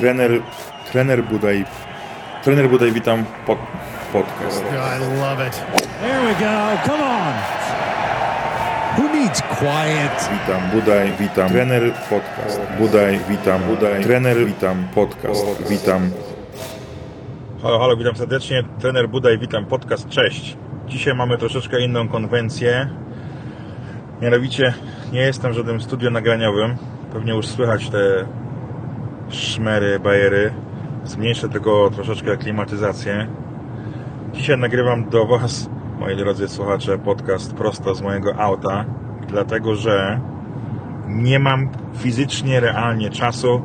Trener, trener Budaj, trener Budaj, witam, pod, podcast. I love it. There we go. Come on. Who needs quiet? Witam, Budaj, witam, trener podcast. Budaj, witam, Budaj, trener, witam, podcast. Witam. Halo, halo, witam serdecznie. Trener Budaj, witam, podcast. Cześć. Dzisiaj mamy troszeczkę inną konwencję. Mianowicie nie jestem w żadnym studio nagraniowym. Pewnie już słychać te szmery, bajery. Zmniejszę tylko troszeczkę klimatyzację. Dzisiaj nagrywam do Was, moi drodzy słuchacze, podcast prosto z mojego auta, dlatego że nie mam fizycznie, realnie czasu,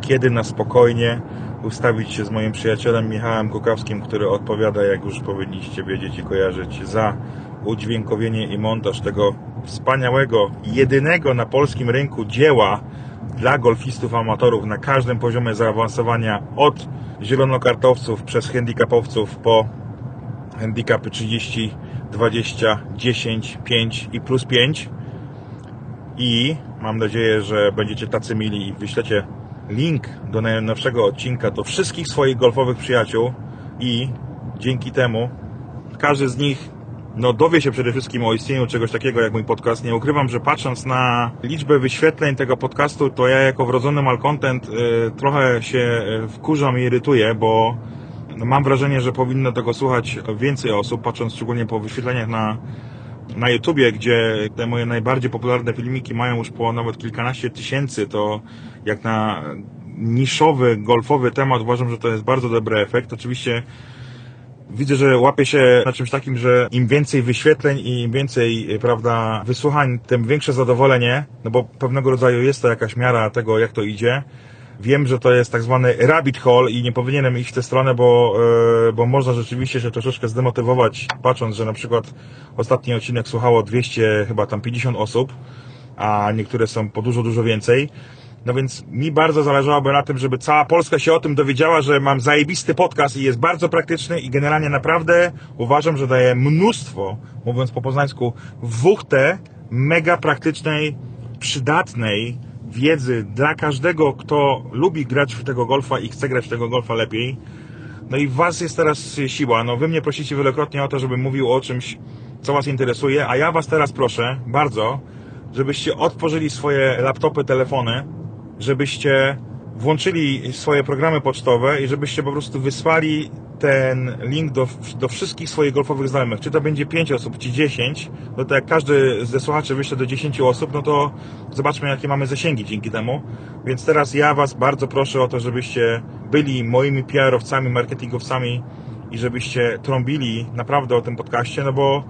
kiedy na spokojnie ustawić się z moim przyjacielem Michałem Kukawskim, który odpowiada, jak już powinniście wiedzieć i kojarzyć, za udźwiękowienie i montaż tego wspaniałego, jedynego na polskim rynku dzieła dla golfistów amatorów na każdym poziomie zaawansowania od zielonokartowców przez handicapowców po handicapy 30, 20, 10, 5 i plus 5 i mam nadzieję, że będziecie tacy mili i wyślecie link do najnowszego odcinka do wszystkich swoich golfowych przyjaciół. I dzięki temu każdy z nich no, dowie się przede wszystkim o istnieniu czegoś takiego jak mój podcast. Nie ukrywam, że patrząc na liczbę wyświetleń tego podcastu, to ja jako wrodzony malcontent y, trochę się y, wkurzam i irytuję, bo mam wrażenie, że powinno tego słuchać więcej osób, patrząc szczególnie po wyświetleniach na, na YouTubie, gdzie te moje najbardziej popularne filmiki mają już po nawet kilkanaście tysięcy, to jak na niszowy, golfowy temat uważam, że to jest bardzo dobry efekt. Oczywiście widzę, że łapie się na czymś takim, że im więcej wyświetleń i im więcej, prawda, wysłuchań, tym większe zadowolenie, no bo pewnego rodzaju jest to jakaś miara tego, jak to idzie. Wiem, że to jest tak zwany rabbit hole i nie powinienem iść w tę stronę, bo, yy, bo można rzeczywiście się troszeczkę zdemotywować, patrząc, że na przykład ostatni odcinek słuchało 200, chyba tam 50 osób, a niektóre są po dużo, dużo więcej. No więc mi bardzo zależałoby na tym, żeby cała Polska się o tym dowiedziała, że mam zajebisty podcast i jest bardzo praktyczny i generalnie naprawdę uważam, że daje mnóstwo, mówiąc po poznańsku, wuchtę mega praktycznej, przydatnej wiedzy dla każdego, kto lubi grać w tego golfa i chce grać w tego golfa lepiej. No i Was jest teraz siła. No Wy mnie prosicie wielokrotnie o to, żebym mówił o czymś, co Was interesuje, a ja Was teraz proszę bardzo, żebyście otworzyli swoje laptopy, telefony, żebyście włączyli swoje programy pocztowe i żebyście po prostu wysłali ten link do, do wszystkich swoich golfowych znajomych. Czy to będzie 5 osób, czy 10, no to jak każdy ze słuchaczy wyśle do 10 osób, no to zobaczmy, jakie mamy zasięgi dzięki temu. Więc teraz ja Was bardzo proszę o to, żebyście byli moimi PR-owcami, marketingowcami i żebyście trąbili naprawdę o tym podcaście, no bo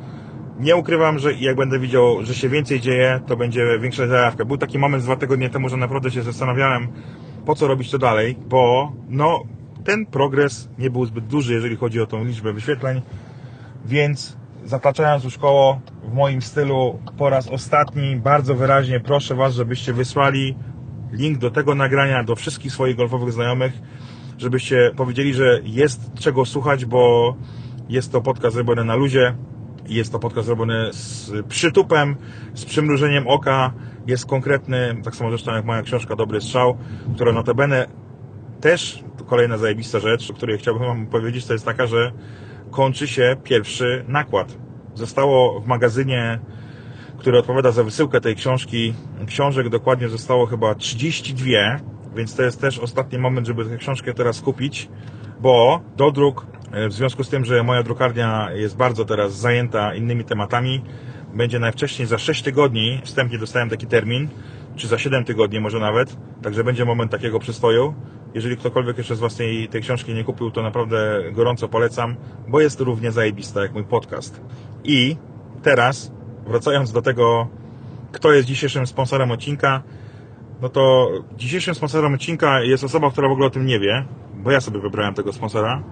nie ukrywam, że jak będę widział, że się więcej dzieje, to będzie większa zajawka. Był taki moment dwa tygodnie temu, że naprawdę się zastanawiałem, po co robić to dalej, bo no, ten progres nie był zbyt duży, jeżeli chodzi o tą liczbę wyświetleń, więc zataczając już koło w moim stylu po raz ostatni, bardzo wyraźnie proszę Was, żebyście wysłali link do tego nagrania do wszystkich swoich golfowych znajomych, żebyście powiedzieli, że jest czego słuchać, bo jest to podcast zrobiony na luzie, jest to podcast zrobiony z przytupem, z przymrużeniem oka. Jest konkretny, tak samo zresztą jak moja książka Dobry Strzał, która notabene też, kolejna zajebista rzecz, o której chciałbym Wam powiedzieć, to jest taka, że kończy się pierwszy nakład. Zostało w magazynie, który odpowiada za wysyłkę tej książki, książek dokładnie zostało chyba 32, więc to jest też ostatni moment, żeby tę książkę teraz kupić, bo do druk w związku z tym, że moja drukarnia jest bardzo teraz zajęta innymi tematami, będzie najwcześniej za 6 tygodni, wstępnie dostałem taki termin, czy za 7 tygodni może nawet, także będzie moment takiego przystoju. Jeżeli ktokolwiek jeszcze z Was tej, tej książki nie kupił, to naprawdę gorąco polecam, bo jest równie zajebista jak mój podcast. I teraz, wracając do tego, kto jest dzisiejszym sponsorem odcinka, no to dzisiejszym sponsorem odcinka jest osoba, która w ogóle o tym nie wie, bo ja sobie wybrałem tego sponsora.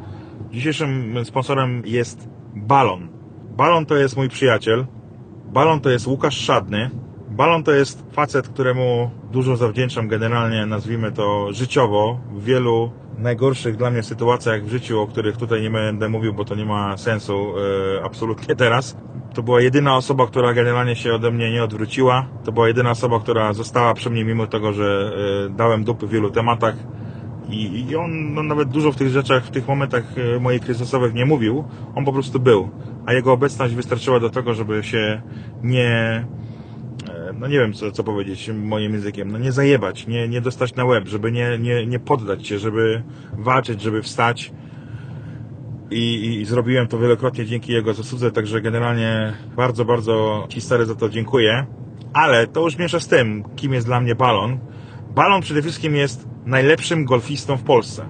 Dzisiejszym sponsorem jest Balon. Balon to jest mój przyjaciel. Balon to jest Łukasz Szadny. Balon to jest facet, któremu dużo zawdzięczam generalnie, nazwijmy to życiowo, w wielu najgorszych dla mnie sytuacjach w życiu, o których tutaj nie będę mówił, bo to nie ma sensu e, absolutnie teraz. To była jedyna osoba, która generalnie się ode mnie nie odwróciła. To była jedyna osoba, która została przy mnie mimo tego, że e, dałem dupy w wielu tematach I, i on no, nawet dużo w tych rzeczach, w tych momentach e, mojej kryzysowych nie mówił. On po prostu był. A jego obecność wystarczyła do tego, żeby się nie, e, no nie wiem co, co powiedzieć moim językiem, no nie zajebać, nie, nie dostać na łeb, żeby nie, nie, nie poddać się, żeby walczyć, żeby wstać. I, I zrobiłem to wielokrotnie dzięki jego zasłudze, także generalnie bardzo, bardzo Ci stary za to dziękuję. Ale to już miesza z tym, kim jest dla mnie Balon. Balon przede wszystkim jest najlepszym golfistą w Polsce.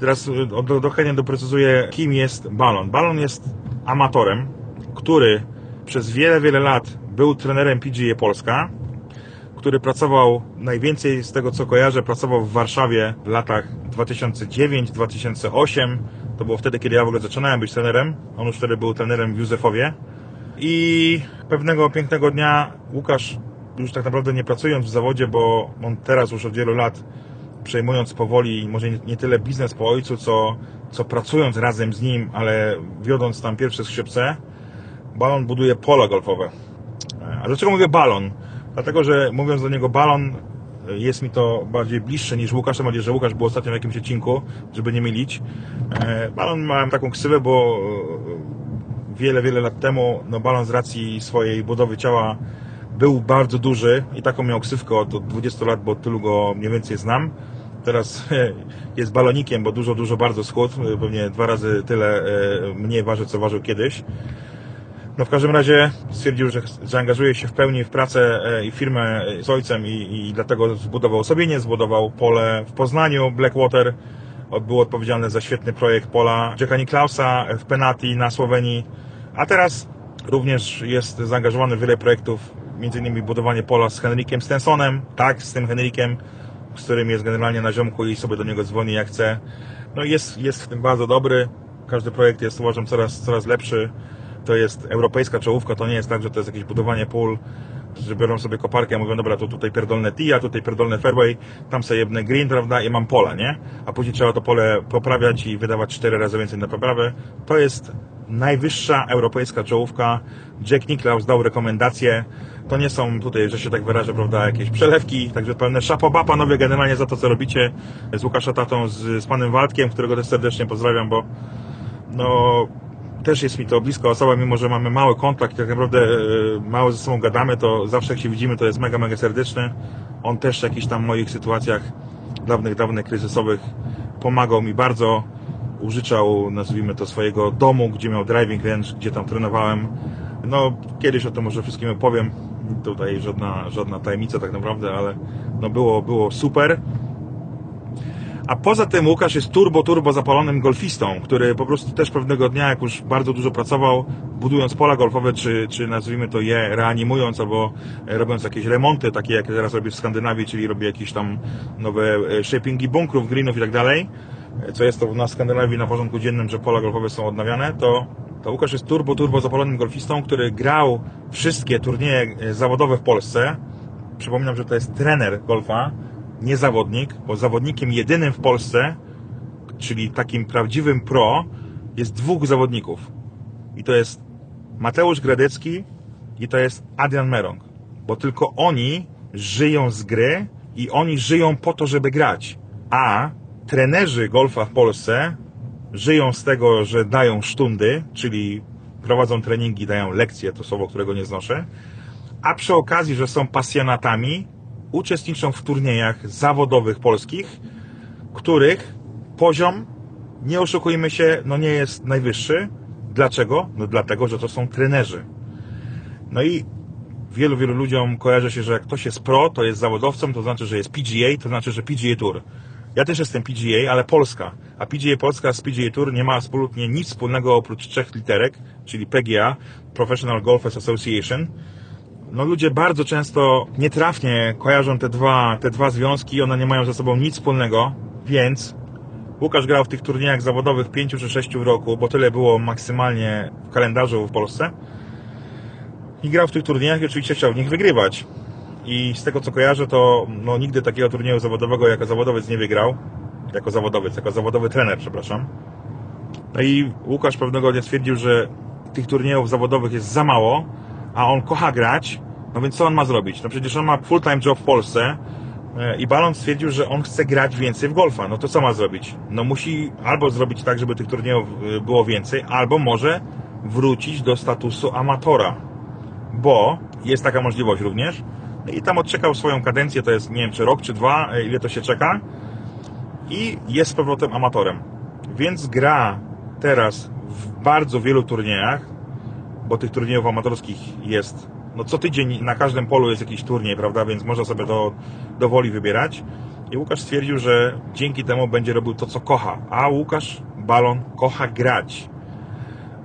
Teraz y, do, dokładnie doprecyzuję, kim jest Balon. Balon jest amatorem, który przez wiele, wiele lat był trenerem PGA Polska, który pracował najwięcej z tego co kojarzę, pracował w Warszawie w latach 2009-2008. To było wtedy, kiedy ja w ogóle zaczynałem być trenerem. On już wtedy był trenerem w Józefowie. I pewnego pięknego dnia Łukasz, już tak naprawdę nie pracując w zawodzie, bo on teraz już od wielu lat przejmując powoli, może nie, tyle biznes po ojcu, co, co pracując razem z nim, ale wiodąc tam pierwsze skrzypce, balon buduje pola golfowe. A dlaczego mówię balon? Dlatego, że mówiąc do niego balon, jest mi to bardziej bliższe niż Łukasz, tym bardziej, że Łukasz był ostatnio w jakimś odcinku, żeby nie mylić. E, Balon miałem taką ksywę, bo e, wiele, wiele lat temu, no balon z racji swojej budowy ciała był bardzo duży i taką miał ksywkę od, od 20 lat, bo tylu go mniej więcej znam. Teraz jest balonikiem, bo dużo, dużo bardzo schudł, pewnie dwa razy tyle e, mniej waży, co ważył kiedyś. No w każdym razie stwierdził, że zaangażuje się w pełni w pracę i firmę z ojcem i, i dlatego zbudował sobie nie zbudował pole w Poznaniu, Blackwater. Był odpowiedzialny za świetny projekt pola Jacka Niklausa w Penati na Słowenii, a teraz również jest zaangażowany w wiele projektów, między innymi budowanie pola z Henrikiem Stensonem, tak, z tym Henrikiem, z którym jest generalnie na ziomku i sobie do niego dzwoni jak chce. No jest, jest w tym bardzo dobry. Każdy projekt jest uważam coraz, coraz lepszy to jest europejska czołówka, to nie jest tak, że to jest jakieś budowanie pól, że biorą sobie koparkę, mówią, dobra, to tutaj pierdolne tee, tutaj pierdolne fairway, tam sobie jebne green, prawda, i mam pola, nie? A później trzeba to pole poprawiać i wydawać cztery razy więcej na poprawę. To jest najwyższa europejska czołówka. Jack Nicklaus dał rekomendacje. To nie są tutaj, że się tak wyrażę, prawda, jakieś przelewki, także pełne szapoba panowie generalnie za to, co robicie z Łukasza Tatą, z, z panem Waldkiem, którego też serdecznie pozdrawiam, bo no też jest mi to blisko osoba, mimo że mamy mały kontakt, tak naprawdę e, mało ze sobą gadamy, to zawsze jak się widzimy, to jest mega, mega serdeczny. On też w jakichś tam moich sytuacjach dawnych, dawnych kryzysowych pomagał mi bardzo. Użyczał, nazwijmy to, swojego domu, gdzie miał driving range, gdzie tam trenowałem. No, kiedyś o tym może wszystkim opowiem. Tutaj żadna, żadna tajemnica tak naprawdę, ale no było, było super. A poza tym Łukasz jest turbo, turbo zapalonym golfistą, który po prostu też pewnego dnia, jak już bardzo dużo pracował, budując pola golfowe, czy, czy nazwijmy to je reanimując, albo robiąc jakieś remonty, takie jak teraz robię w Skandynawii, czyli robię jakieś tam nowe e, shapingi bunkrów, greenów i tak dalej, co jest to na Skandynawii na porządku dziennym, że pola golfowe są odnawiane, to, to Łukasz jest turbo, turbo zapalonym golfistą, który grał wszystkie turnieje e, zawodowe w Polsce. Przypominam, że to jest trener golfa, nie zawodnik, bo zawodnikiem jedynym w Polsce, czyli takim prawdziwym pro, jest dwóch zawodników. I to jest Mateusz Gradecki i to jest Adrian Merong. Bo tylko oni żyją z gry i oni żyją po to, żeby grać. A trenerzy golfa w Polsce żyją z tego, że dają sztundy, czyli prowadzą treningi, dają lekcje, to słowo, którego nie znoszę, a przy okazji, że są pasjonatami, uczestniczą w turniejach zawodowych polskich, których poziom, nie oszukujmy się, no nie jest najwyższy. Dlaczego? No dlatego, że to są trenerzy. No i wielu, wielu ludziom kojarzy się, że jak ktoś jest pro, to jest zawodowcem, to znaczy, że jest PGA, to znaczy, że PGA Tour. Ja też jestem PGA, ale Polska. A PGA Polska z PGA Tour nie ma absolutnie nic wspólnego oprócz trzech literek, czyli PGA, Professional Golfers Association, no ludzie bardzo często nietrafnie kojarzą te dwa, te dwa związki one nie mają ze sobą nic wspólnego, więc Łukasz grał w tych turniejach zawodowych 5 czy 6 w roku, bo tyle było maksymalnie w kalendarzu w Polsce. I grał w tych turniejach i oczywiście chciał w nich wygrywać. I z tego co kojarzę, to no, nigdy takiego turnieju zawodowego jako zawodowiec nie wygrał. Jako zawodowiec, jako zawodowy trener, przepraszam. No i Łukasz pewnego dnia stwierdził, że tych turniejów zawodowych jest za mało, a on kocha grać, no więc co on ma zrobić? No przecież on ma full-time job w Polsce, E, I Balon stwierdził, że on chce grać więcej w golfa. No to co ma zrobić? No musi albo zrobić tak, żeby tych turniejów e, było więcej, albo może wrócić do statusu amatora. Bo jest taka możliwość również. I tam odczekał swoją kadencję, to jest nie wiem czy rok, czy dwa, e, ile to się czeka. I jest z powrotem amatorem. Więc gra teraz w bardzo wielu turniejach, bo tych turniejów amatorskich jest no co tydzień na każdym polu jest jakiś turniej, prawda, więc można sobie to do woli wybierać. I Łukasz stwierdził, że dzięki temu będzie robił to, co kocha. A Łukasz Balon kocha grać.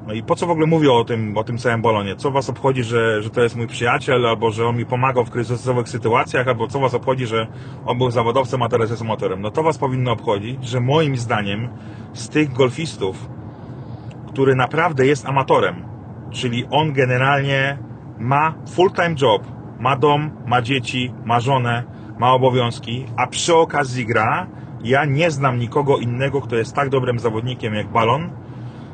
No i po co w ogóle mówię o tym, o tym całym balonie? Co was obchodzi, że, że to jest mój przyjaciel, albo że on mi pomagał w kryzysowych sytuacjach, albo co was obchodzi, że on był zawodowcem, a teraz jest amatorem? No to was powinno obchodzić, że moim zdaniem z tych golfistów, który naprawdę jest amatorem, czyli on generalnie ma full-time job, ma dom, ma dzieci, ma żonę, ma obowiązki, a przy okazji gra, ja nie znam nikogo innego, kto jest tak dobrym zawodnikiem jak Balon.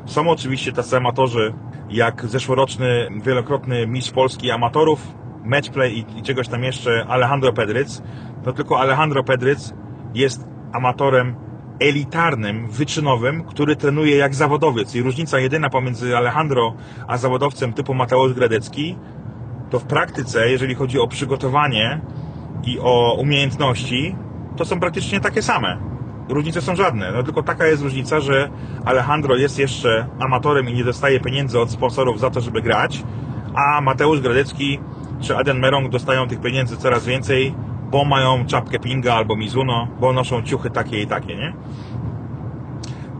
Są oczywiście tacy amatorzy, jak zeszłoroczny, wielokrotny mistrz Polski amatorów, matchplay i, i czegoś tam jeszcze, Alejandro Pedryc. No tylko Alejandro Pedryc jest amatorem elitarnym, wyczynowym, który trenuje jak zawodowiec. I różnica jedyna pomiędzy Alejandro a zawodowcem typu Mateusz Gradecki, to w praktyce, jeżeli chodzi o przygotowanie i o umiejętności, to są praktycznie takie same. Różnice są żadne. No tylko taka jest różnica, że Alejandro jest jeszcze amatorem i nie dostaje pieniędzy od sponsorów za to, żeby grać, a Mateusz Gradecki czy Aden Merong dostają tych pieniędzy coraz więcej, bo mają czapkę Pinga albo Mizuno, bo noszą ciuchy takie i takie, nie?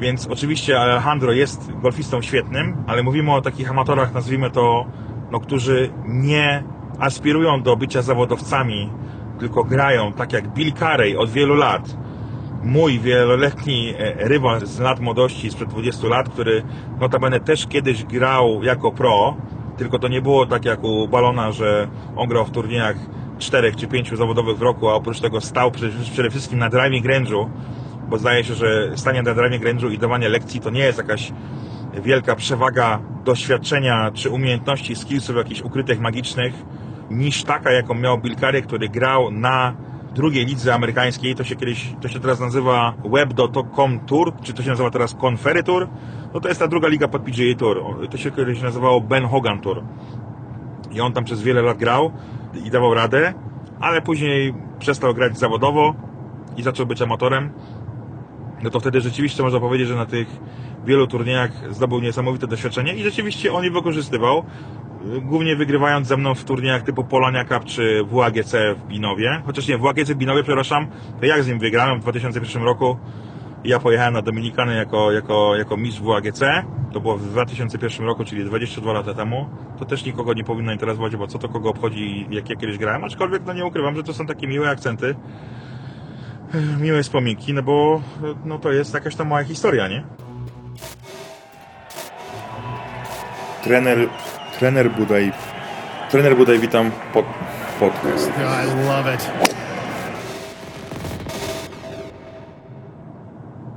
Więc oczywiście Alejandro jest golfistą świetnym, ale mówimy o takich amatorach, nazwijmy to, no, którzy nie aspirują do bycia zawodowcami, tylko grają tak jak Bill Carey od wielu lat. Mój wieloletni e, rywal z lat młodości, sprzed 20 lat, który notabene też kiedyś grał jako pro, tylko to nie było tak jak u Balona, że on grał w turniejach czterech czy pięciu zawodowych w roku, a oprócz tego stał przede wszystkim na driving range'u, bo zdaje się, że stanie na driving range'u i dawanie lekcji to nie jest jakaś wielka przewaga doświadczenia czy umiejętności, skillsów jakichś ukrytych, magicznych, niż taka, jaką miał Bill Curry, który grał na drugiej lidze amerykańskiej, to się kiedyś, to się teraz nazywa Web.com Tour, czy to się nazywa teraz Conferry Tour, no to jest ta druga liga pod PGA Tour, to się kiedyś nazywało Ben Hogan Tour. I on tam przez wiele lat grał i dawał radę, ale później przestał grać zawodowo i zaczął być amatorem, no to wtedy rzeczywiście można powiedzieć, że na tych wielu turniejach zdobył niesamowite doświadczenie i rzeczywiście on je wykorzystywał, głównie wygrywając ze mną w turniejach typu Polonia Cup czy WAGC w Binowie. Chociaż nie, WAGC w Binowie, przepraszam, to jak z nim wygrałem w 2001 roku. Ja pojechałem na Dominikany jako, jako, jako mistrz WAGC. To było w 2001 roku, czyli 22 lata temu. To też nikogo nie powinno interesować, bo co to kogo obchodzi, jak ja kiedyś grałem. Aczkolwiek no nie ukrywam, że to są takie miłe akcenty, miłe wspominki, no bo no to jest jakaś tam mała historia, nie? Trener, trener Budaj, trener Budaj, witam pod, podcast. I love it.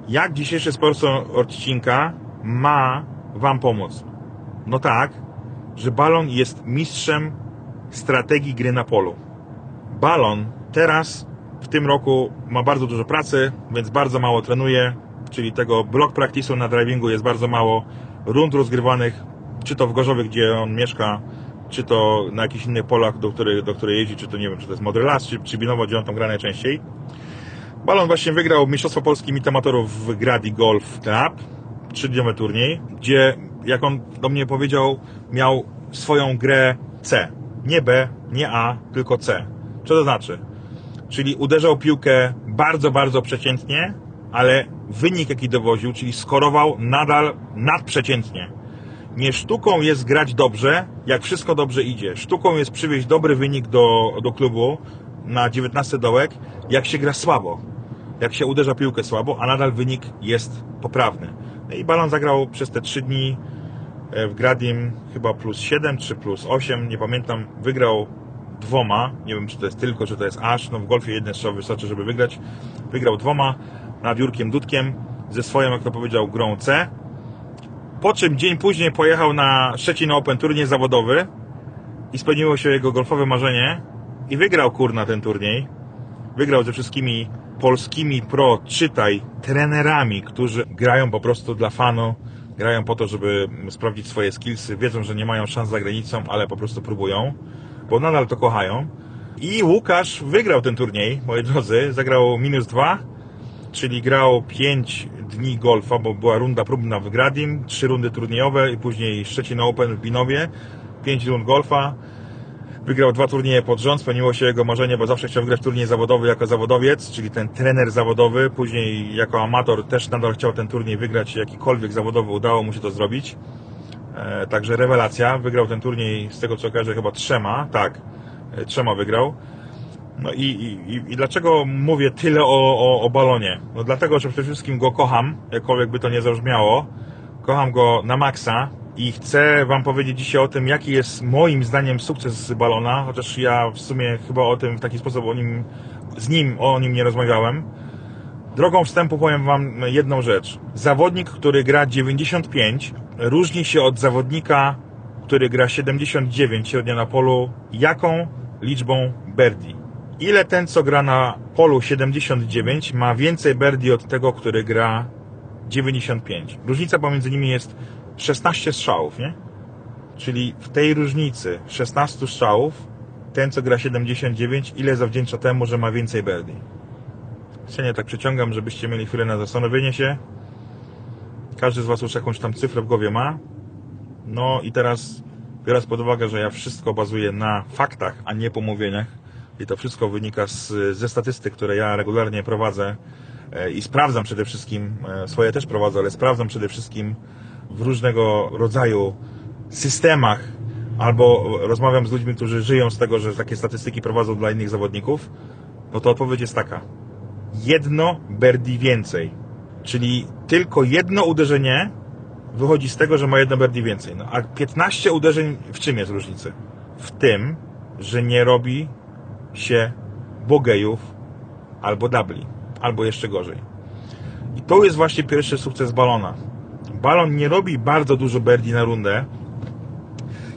Jak dzisiejszy sponsor odcinka ma Wam pomóc? No tak, że Balon jest mistrzem strategii gry na polu. Balon teraz w tym roku ma bardzo dużo pracy, więc bardzo mało trenuje, czyli tego block practice'u na drivingu jest bardzo mało, rund rozgrywanych, czy to w Gorzowie, gdzie on mieszka, czy to na jakichś innych polach, do których, do których jeździ, czy to nie wiem, czy to jest Modry Las, czy, czy Binowo, gdzie on tam gra najczęściej. Balon właśnie wygrał Mistrzostwo Polski Mitamatorów w Gradi Golf Club, trzydniowy turniej, gdzie, jak on do mnie powiedział, miał swoją grę C. Nie B, nie A, tylko C. Co to znaczy? Czyli uderzał piłkę bardzo, bardzo przeciętnie, ale wynik jaki dowoził, czyli skorował nadal nadprzeciętnie. Nie sztuką jest grać dobrze, jak wszystko dobrze idzie. Sztuką jest przywieźć dobry wynik do, do klubu na 19 dołek, jak się gra słabo. Jak się uderza piłkę słabo, a nadal wynik jest poprawny. No i Balon zagrał przez te 3 dni w Gradim chyba plus 7 czy plus 8, nie pamiętam. Wygrał dwoma, nie wiem czy to jest tylko, czy to jest aż, no w golfie jeden strzał wystarczy, żeby wygrać. Wygrał dwoma nad Jurkiem Dudkiem ze swoją, jak to powiedział, grą C. Po czym dzień później pojechał na Szczecin Open turniej zawodowy i spełniło się jego golfowe marzenie i wygrał kurna ten turniej. Wygrał ze wszystkimi polskimi pro, czytaj, trenerami, którzy grają po prostu dla fanu, grają po to, żeby sprawdzić swoje skillsy, wiedzą, że nie mają szans za granicą, ale po prostu próbują, bo nadal to kochają. I Łukasz wygrał ten turniej, moi drodzy, zagrał minus dwa, czyli grał 5 dni golfa, bo była runda próbna w Gradim, 3 rundy turniejowe i później Szczecin Open w Binowie, 5 rund golfa. Wygrał dwa turnieje pod rząd, spełniło się jego marzenie, bo zawsze chciał wygrać turniej zawodowy jako zawodowiec, czyli ten trener zawodowy. Później jako amator też nadal chciał ten turniej wygrać, jakikolwiek zawodowy udało mu się to zrobić. E, także rewelacja. Wygrał ten turniej, z tego co kojarzę, chyba trzema, tak, e, trzema wygrał. No i, i, i dlaczego mówię tyle o, o, o balonie? No dlatego, że przede wszystkim go kocham, jakkolwiek by to nie zabrzmiało. Kocham go na maksa i chcę Wam powiedzieć dzisiaj o tym, jaki jest moim zdaniem sukces balona, chociaż ja w sumie chyba o tym w taki sposób o nim, z nim o nim nie rozmawiałem. Drogą wstępu powiem Wam jedną rzecz. Zawodnik, który gra 95, różni się od zawodnika, który gra 79 średnio na polu, jaką liczbą birdie. Ile ten, co gra na polu 79, ma więcej birdie od tego, który gra 95. Różnica pomiędzy nimi jest 16 strzałów, nie? Czyli w tej różnicy 16 strzałów, ten, co gra 79, ile zawdzięcza temu, że ma więcej birdie. Scenie tak przeciągam, żebyście mieli chwilę na zastanowienie się. Każdy z Was już jakąś tam cyfrę w głowie ma. No i teraz biorąc pod uwagę, że ja wszystko bazuję na faktach, a nie pomówieniach i to wszystko wynika z, ze statystyk, które ja regularnie prowadzę e, i sprawdzam przede wszystkim, e, swoje też prowadzę, ale sprawdzam przede wszystkim w różnego rodzaju systemach albo rozmawiam z ludźmi, którzy żyją z tego, że takie statystyki prowadzą dla innych zawodników, no to odpowiedź jest taka. Jedno birdie więcej. Czyli tylko jedno uderzenie wychodzi z tego, że ma jedno birdie więcej. No, a 15 uderzeń w czym jest różnica? W tym, że nie robi się bogejów albo dubli, albo jeszcze gorzej. I to jest właśnie pierwszy sukces balona. Balon nie robi bardzo dużo birdie na rundę.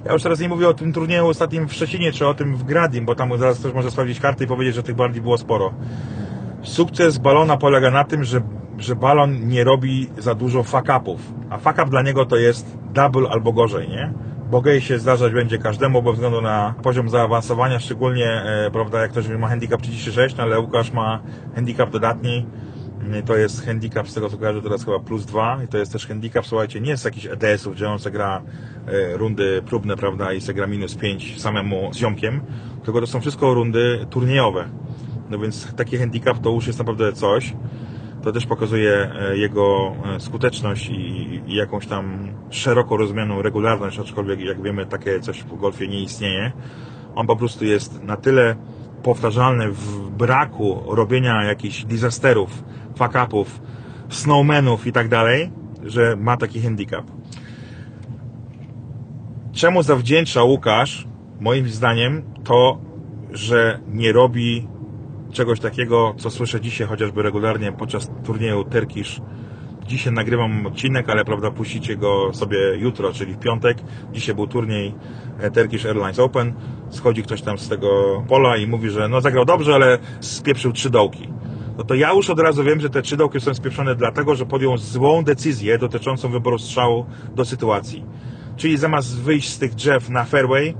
Ja już teraz nie mówię o tym turnieju ostatnim w Szczecinie, czy o tym w Gradim, bo tam zaraz ktoś może sprawdzić karty i powiedzieć, że tych birdie było sporo. Sukces balona polega na tym, że, że balon nie robi za dużo fuck-upów. A fuck-up dla niego to jest double albo gorzej, nie? Bogej się zdarzać będzie każdemu, bo względu na poziom zaawansowania, szczególnie, e, prawda, jak ktoś ma handicap 36, no ale Łukasz ma handicap dodatni, to jest handicap, z tego co kojarzę, teraz chyba plus 2 i to jest też handicap, słuchajcie, nie jest jakiś EDS-ów, gdzie on se gra e, rundy próbne, prawda, i se gra minus 5 samemu z ziomkiem, tylko to są wszystko rundy turniejowe. No więc taki handicap to już jest naprawdę coś. To też pokazuje e, jego e, skuteczność i, i jakąś tam szeroko rozumianą regularność, aczkolwiek jak wiemy takie coś w golfie nie istnieje. On po prostu jest na tyle powtarzalny w braku robienia jakichś disasterów, fuck-upów, snowmenów i tak dalej, że ma taki handicap. Czemu zawdzięcza Łukasz, moim zdaniem, to, że nie robi czegoś takiego, co słyszę dzisiaj chociażby regularnie podczas turnieju Turkish. Dzisiaj nagrywam odcinek, ale prawda, puścicie go sobie jutro, czyli w piątek. Dzisiaj był turniej e, Turkish Airlines Open. Schodzi ktoś tam z tego pola i mówi, że no zagrał dobrze, ale spieprzył trzy dołki. No to ja już od razu wiem, że te trzy dołki są spieprzone dlatego, że podjął złą decyzję dotyczącą wyboru strzału do sytuacji. Czyli zamiast wyjść z tych drzew na fairway,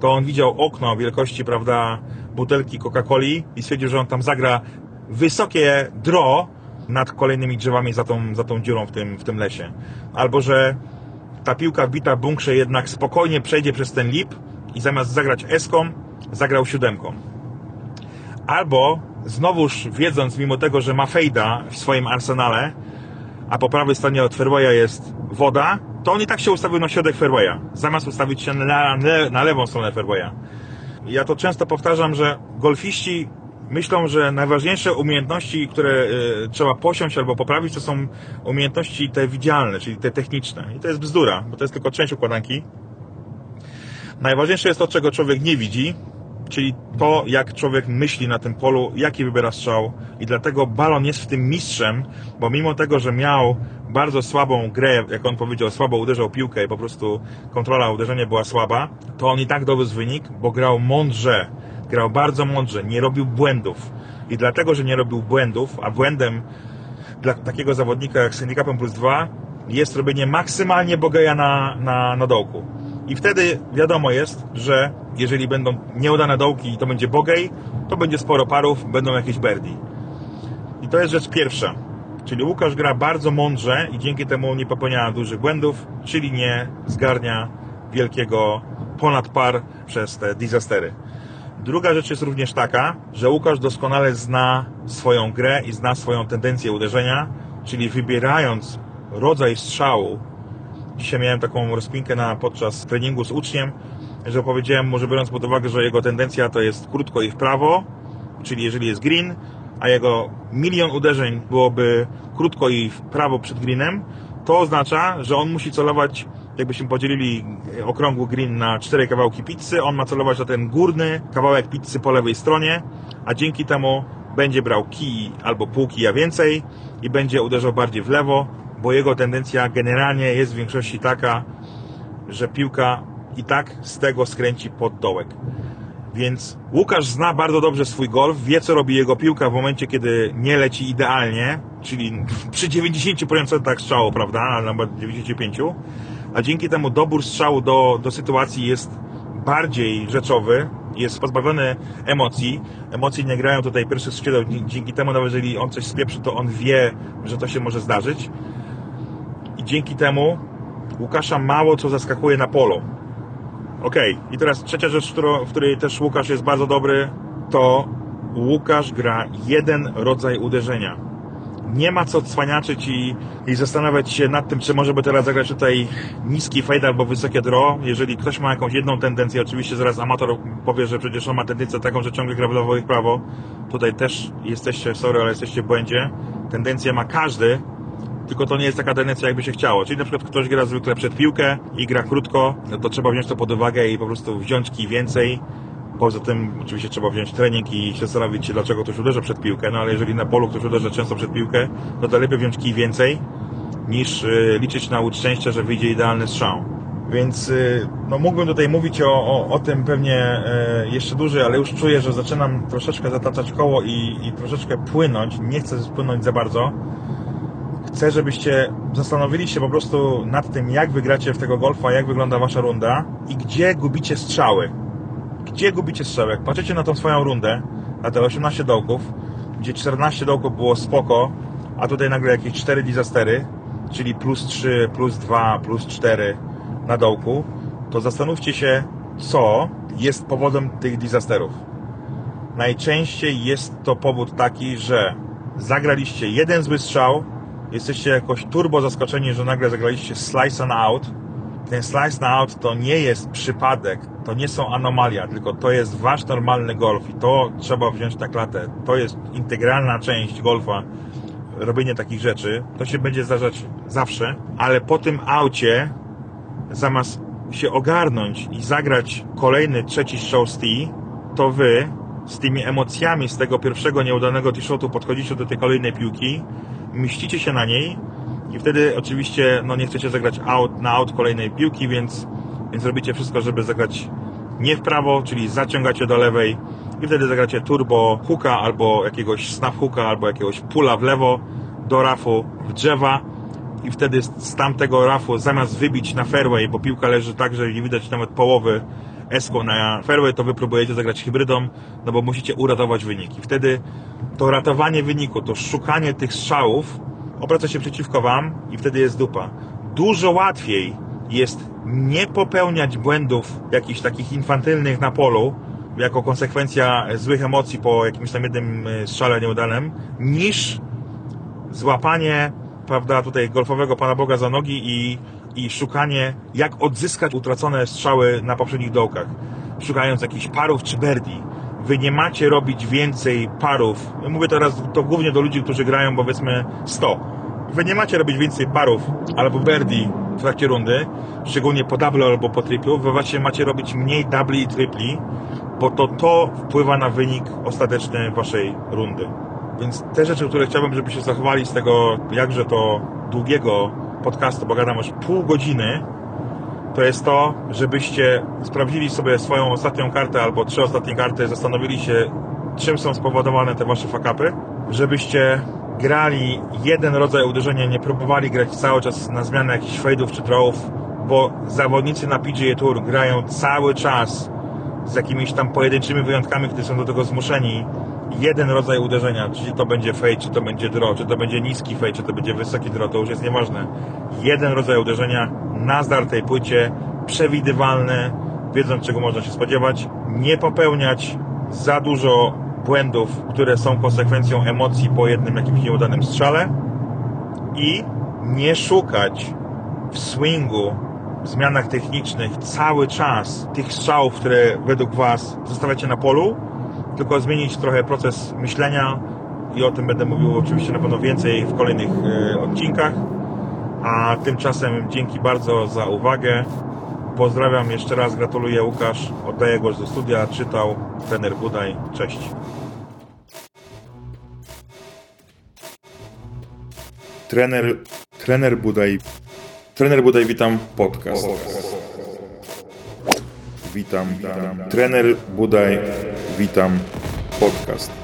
to on widział okno wielkości, prawda, butelki Coca-Coli i stwierdził, że on tam zagra wysokie draw nad kolejnymi drzewami za tą, za tą dziurą w tym, w tym lesie. Albo, że ta piłka wbita w bunkrze jednak spokojnie przejdzie przez ten lip i zamiast zagrać eską, zagrał siódemką. Albo znowuż wiedząc, mimo tego, że ma fejda w swoim arsenale, a po prawej stronie od fairwaya jest woda, to on i tak się ustawił na środek fairwaya, zamiast ustawić się na, na, na lewą stronę fairwaya. Ja to często powtarzam, że golfiści myślą, że najważniejsze umiejętności, które y, trzeba posiąść albo poprawić, to są umiejętności te widzialne, czyli te techniczne. I to jest bzdura, bo to jest tylko część układanki. Najważniejsze jest to, czego człowiek nie widzi, czyli to, jak człowiek myśli na tym polu, jaki wybiera strzał i dlatego balon jest w tym mistrzem, bo mimo tego, że miał bardzo słabą grę, jak on powiedział, słabo uderzał piłkę i po prostu kontrola uderzenia była słaba, to on i tak dowiózł wynik, bo grał mądrze. Grał bardzo mądrze, nie robił błędów. I dlatego, że nie robił błędów, a błędem dla takiego zawodnika jak z plus 2 jest robienie maksymalnie bogeja na, na, na dołku. I wtedy wiadomo jest, że jeżeli będą nieudane dołki i to będzie bogej, to będzie sporo parów, będą jakieś birdie. I to jest rzecz pierwsza. Czyli Łukasz gra bardzo mądrze i dzięki temu nie popełnia dużych błędów, czyli nie zgarnia wielkiego ponad par przez te disastery. Druga rzecz jest również taka, że Łukasz doskonale zna swoją grę i zna swoją tendencję uderzenia, czyli wybierając rodzaj strzału. Dzisiaj miałem taką rozpinkę na, podczas treningu z uczniem, że powiedziałem mu, że biorąc pod uwagę, że jego tendencja to jest krótko i w prawo, czyli jeżeli jest green, a jego milion uderzeń byłoby krótko i w prawo przed greenem, to oznacza, że on musi celować, jakbyśmy podzielili okrągły green na cztery kawałki pizzy, on ma celować na ten górny kawałek pizzy po lewej stronie, a dzięki temu będzie brał kij albo pół kija więcej i będzie uderzał bardziej w lewo, bo jego tendencja generalnie jest w większości taka, że piłka i tak z tego skręci pod dołek. Więc Łukasz zna bardzo dobrze swój golf, wie co robi jego piłka w momencie, kiedy nie leci idealnie, czyli przy 90% strzału, prawda, a nawet 95%, a dzięki temu dobór strzału do, do sytuacji jest bardziej rzeczowy, jest pozbawiony emocji. Emocje nie grają tutaj pierwszych skrzydeł, dzięki temu nawet jeżeli on coś spieprzy, to on wie, że to się może zdarzyć. I dzięki temu Łukasza mało co zaskakuje na polu. Ok, i teraz trzecia rzecz, w której też Łukasz jest bardzo dobry, to Łukasz gra jeden rodzaj uderzenia. Nie ma co cwaniaczyć i, i zastanawiać się nad tym, czy może by teraz zagrać tutaj niski fade albo wysokie draw. Jeżeli ktoś ma jakąś jedną tendencję, oczywiście zaraz amator powie, że przecież on ma tendencję taką, że ciągle gra w lewo i w prawo. Tutaj też jesteście, sorry, ale jesteście w błędzie. Tendencję ma każdy, tylko to nie jest taka tendencja, jakby się chciało. Czyli na przykład ktoś gra zwykle przed piłkę i gra krótko, no to trzeba wziąć to pod uwagę i po prostu wziąć kij więcej. Poza tym oczywiście trzeba wziąć trening i się zastanowić się, dlaczego ktoś uderza przed piłkę, no ale jeżeli na polu ktoś uderza często przed piłkę, no to lepiej wziąć kij więcej, niż y, liczyć na łódź szczęścia, że wyjdzie idealny strzał. Więc y, no, mógłbym tutaj mówić o, o, o tym pewnie y, jeszcze dłużej, ale już czuję, że zaczynam troszeczkę zataczać koło i, i troszeczkę płynąć. Nie chcę płynąć za bardzo chcę, żebyście zastanowili się po prostu nad tym, jak wygracie w tego golfa, jak wygląda wasza runda i gdzie gubicie strzały. Gdzie gubicie strzały? Jak patrzycie na tą swoją rundę, na te 18 dołków, gdzie 14 dołków było spoko, a tutaj nagle jakieś 4 disastery, czyli plus 3, plus 2, plus 4 na dołku, to zastanówcie się, co jest powodem tych disasterów. Najczęściej jest to powód taki, że zagraliście jeden zły strzał, jesteście jakoś turbo zaskoczeni, że nagle zagraliście slice on out. Ten slice na out to nie jest przypadek, to nie są anomalia, tylko to jest wasz normalny golf i to trzeba wziąć na klatę. To jest integralna część golfa, robienie takich rzeczy. To się będzie zdarzać zawsze, ale po tym aucie zamiast się ogarnąć i zagrać kolejny, trzeci strzał z tee, to wy z tymi emocjami z tego pierwszego nieudanego t-shotu podchodzicie do tej kolejnej piłki mścicie się na niej i wtedy oczywiście no, nie chcecie zagrać out na out kolejnej piłki, więc, więc robicie wszystko, żeby zagrać nie w prawo, czyli zaciągacie do lewej i wtedy zagracie turbo hooka albo jakiegoś snap hooka albo jakiegoś pula w lewo do rafu w drzewa i wtedy z tamtego rafu zamiast wybić na fairway, bo piłka leży tak, że nie widać nawet połowy eską na fairway, to wy próbujecie zagrać hybrydą, no bo musicie uratować wynik. I wtedy to ratowanie wyniku, to szukanie tych strzałów obraca się przeciwko Wam i wtedy jest dupa. Dużo łatwiej jest nie popełniać błędów jakichś takich infantylnych na polu, jako konsekwencja złych emocji po jakimś tam jednym e, strzale nieudanym, niż złapanie, prawda, tutaj golfowego Pana Boga za nogi i, i szukanie, jak odzyskać utracone strzały na poprzednich dołkach, szukając jakichś parów czy birdie wy nie macie robić więcej parów. Mówię teraz to głównie do ludzi, którzy grają powiedzmy 100. Wy nie macie robić więcej parów albo birdie w trakcie rundy, szczególnie po double albo po triplu. Wy właśnie macie robić mniej double i tripli, bo to to wpływa na wynik ostateczny waszej rundy. Więc te rzeczy, które chciałbym, żebyście zachowali z tego jakże to długiego podcastu, bo gadam już pół godziny, to jest to, żebyście sprawdzili sobie swoją ostatnią kartę albo trzy ostatnie karty, zastanowili się, czym są spowodowane te wasze fakapy, żebyście grali jeden rodzaj uderzenia, nie próbowali grać cały czas na zmianę jakichś fade'ów czy drawów, bo zawodnicy na PGA Tour grają cały czas z jakimiś tam pojedynczymi wyjątkami, którzy są do tego zmuszeni. Jeden rodzaj uderzenia, czy to będzie fade, czy to będzie draw, czy to będzie niski fade, czy to będzie wysoki draw, to już jest nieważne. Jeden rodzaj uderzenia na zdartej płycie, przewidywalny, wiedząc czego można się spodziewać, nie popełniać za dużo błędów, które są konsekwencją emocji po jednym jakimś nieudanym strzale i nie szukać w swingu, w zmianach technicznych cały czas tych strzałów, które według Was zostawiacie na polu, tylko zmienić trochę proces myślenia i o tym będę mówił oczywiście na pewno więcej w kolejnych e, odcinkach. A tymczasem dzięki bardzo za uwagę. Pozdrawiam jeszcze raz, gratuluję Łukasz, oddaję głos do studia, czytał trener Budaj. Cześć. Trener, trener Budaj, trener Budaj, witam, podcast. Witam, witam. Trener Budaj, witam, podcast.